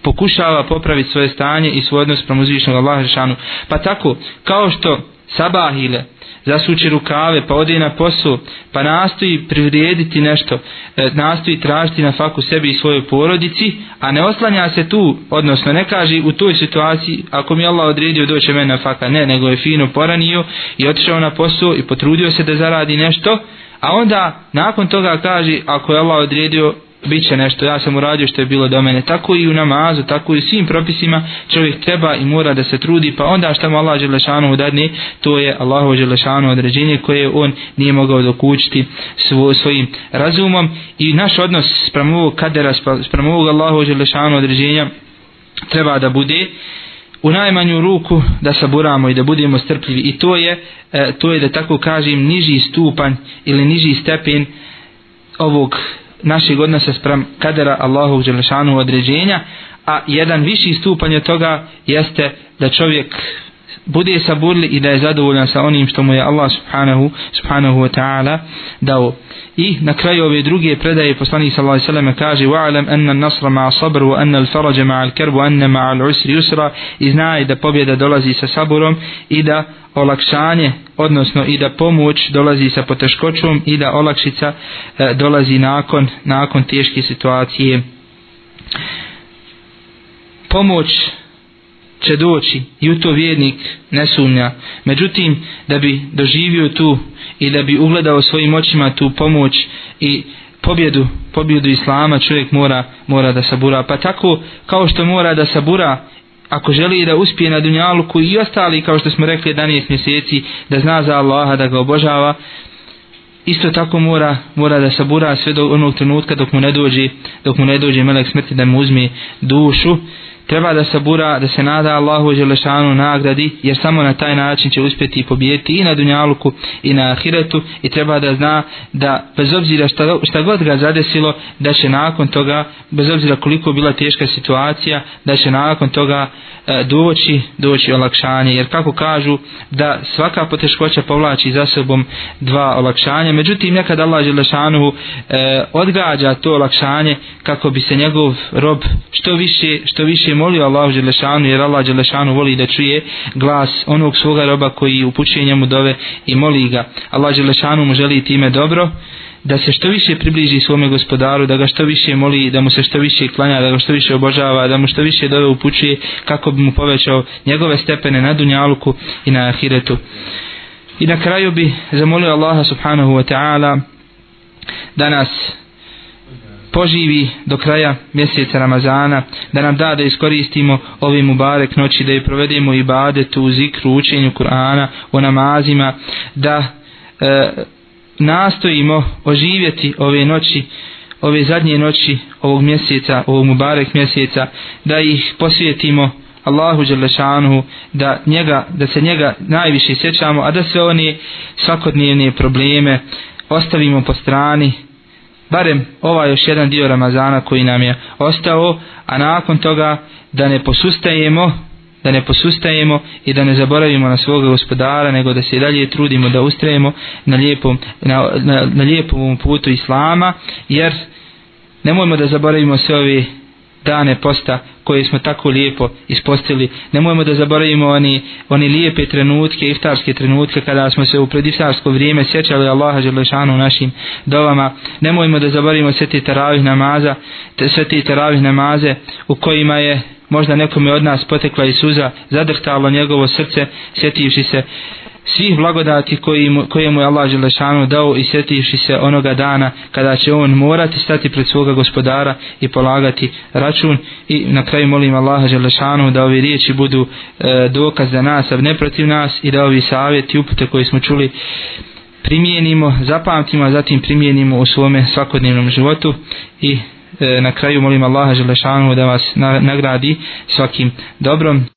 S1: pokušava popraviti svoje stanje i svoj odnos prema uzvišnog Allaha Žešanu. Pa tako, kao što sabahile zasuči rukave, pa ode na posao, pa nastoji privrijediti nešto, e, nastoji tražiti na faku sebi i svojoj porodici, a ne oslanja se tu, odnosno ne kaže u toj situaciji, ako mi Allah odredio doće mene na faka, ne, nego je fino poranio i otišao na posao i potrudio se da zaradi nešto, a onda nakon toga kaže, ako je Allah odredio bit će nešto, ja sam uradio što je bilo do mene. Tako i u namazu, tako i u svim propisima čovjek treba i mora da se trudi, pa onda šta mu Allah Đelešanu udadne, to je Allahu Đelešanu određenje koje on nije mogao dokućiti svo, svojim razumom. I naš odnos sprem ovog kadera, sprem ovog Allahu Đelešanu određenja treba da bude u najmanju ruku da saburamo i da budemo strpljivi i to je e, to je da tako kažem niži stupanj ili niži stepen ovog našeg odnosa sprem kadera Allahovog želešanu određenja, a jedan viši stupanje toga jeste da čovjek bude saburli i da je zadovoljan sa onim što mu je Allah subhanahu, subhanahu wa ta'ala dao. I na kraju ove druge predaje poslanih sallallahu alaihi sallam kaže وَعَلَمْ أَنَّ النَّصْرَ مَعَ صَبْرُ وَأَنَّ الْفَرَجَ مَعَ الْكَرْبُ وَأَنَّ مَعَ الْعُسْرِ يُسْرَ i znaje da pobjeda dolazi sa saburom i da olakšanje, odnosno i da pomoć dolazi sa poteškoćom i da olakšica e, dolazi nakon, nakon teške situacije. Pomoć će doći i u to vjernik ne sumnja. Međutim, da bi doživio tu i da bi ugledao svojim očima tu pomoć i pobjedu, pobjedu Islama, čovjek mora, mora da sabura. Pa tako, kao što mora da sabura, ako želi da uspije na Dunjaluku i ostali, kao što smo rekli, 11 mjeseci, da zna za Allaha, da ga obožava, isto tako mora mora da sabura sve do onog trenutka dok mu ne dođe dok mu ne dođe melek smrti da mu uzme dušu treba da sabura, da se nada Allahu Želešanu nagradi, jer samo na taj način će uspjeti i pobijeti i na Dunjaluku i na Ahiretu i treba da zna da bez obzira šta, šta god ga zadesilo, da će nakon toga, bez obzira koliko bila teška situacija, da će nakon toga E, doći, doći olakšanje, jer kako kažu da svaka poteškoća povlači za sobom dva olakšanja, međutim nekad Allah Želešanuhu e, odgađa to olakšanje kako bi se njegov rob što više, što više molio Allah Želešanu, jer Allah Želešanu voli da čuje glas onog svoga roba koji upućuje njemu dove i moli ga. Allah Želešanu mu želi time dobro, da se što više približi svome gospodaru, da ga što više moli, da mu se što više klanja, da ga što više obožava, da mu što više dove upućuje kako bi mu povećao njegove stepene na Dunjaluku i na Ahiretu. I na kraju bi zamolio Allaha subhanahu wa ta'ala da nas poživi do kraja mjeseca Ramazana, da nam da da iskoristimo ovim mubarek noći, da je provedemo i badetu, zikru, učenju Kur'ana, u namazima, da e, nastojimo oživjeti ove noći, ove zadnje noći ovog mjeseca, ovog Mubarek mjeseca, da ih posvijetimo Allahu Đelešanu, da, njega, da se njega najviše sjećamo, a da sve one svakodnevne probleme ostavimo po strani, barem ovaj još jedan dio Ramazana koji nam je ostao, a nakon toga da ne posustajemo da ne posustajemo i da ne zaboravimo na svog gospodara, nego da se i dalje trudimo da ustrajemo na lijepom, na, na, na lijepom putu Islama, jer ne možemo da zaboravimo sve ove dane posta koje smo tako lijepo ispostili. Ne možemo da zaboravimo oni, oni lijepe trenutke, iftarske trenutke kada smo se u predisarsko vrijeme sjećali Allaha Želešanu u našim dovama. možemo da zaboravimo sve te taravih namaza, te, sve te taravih namaze u kojima je možda nekome od nas potekla i suza, zadrhtalo njegovo srce, sjetivši se svih blagodati koje mu je Allah Želešanu dao i sjetivši se onoga dana kada će on morati stati pred svoga gospodara i polagati račun i na kraju molim Allaha Želešanu da ove riječi budu e, dokaz za nas, a ne protiv nas i da ovi savjeti upute koje smo čuli primijenimo, zapamtimo, a zatim primijenimo u svome svakodnevnom životu i E, na kraju molim Allaha Želešanu da vas nagradi svakim dobrom.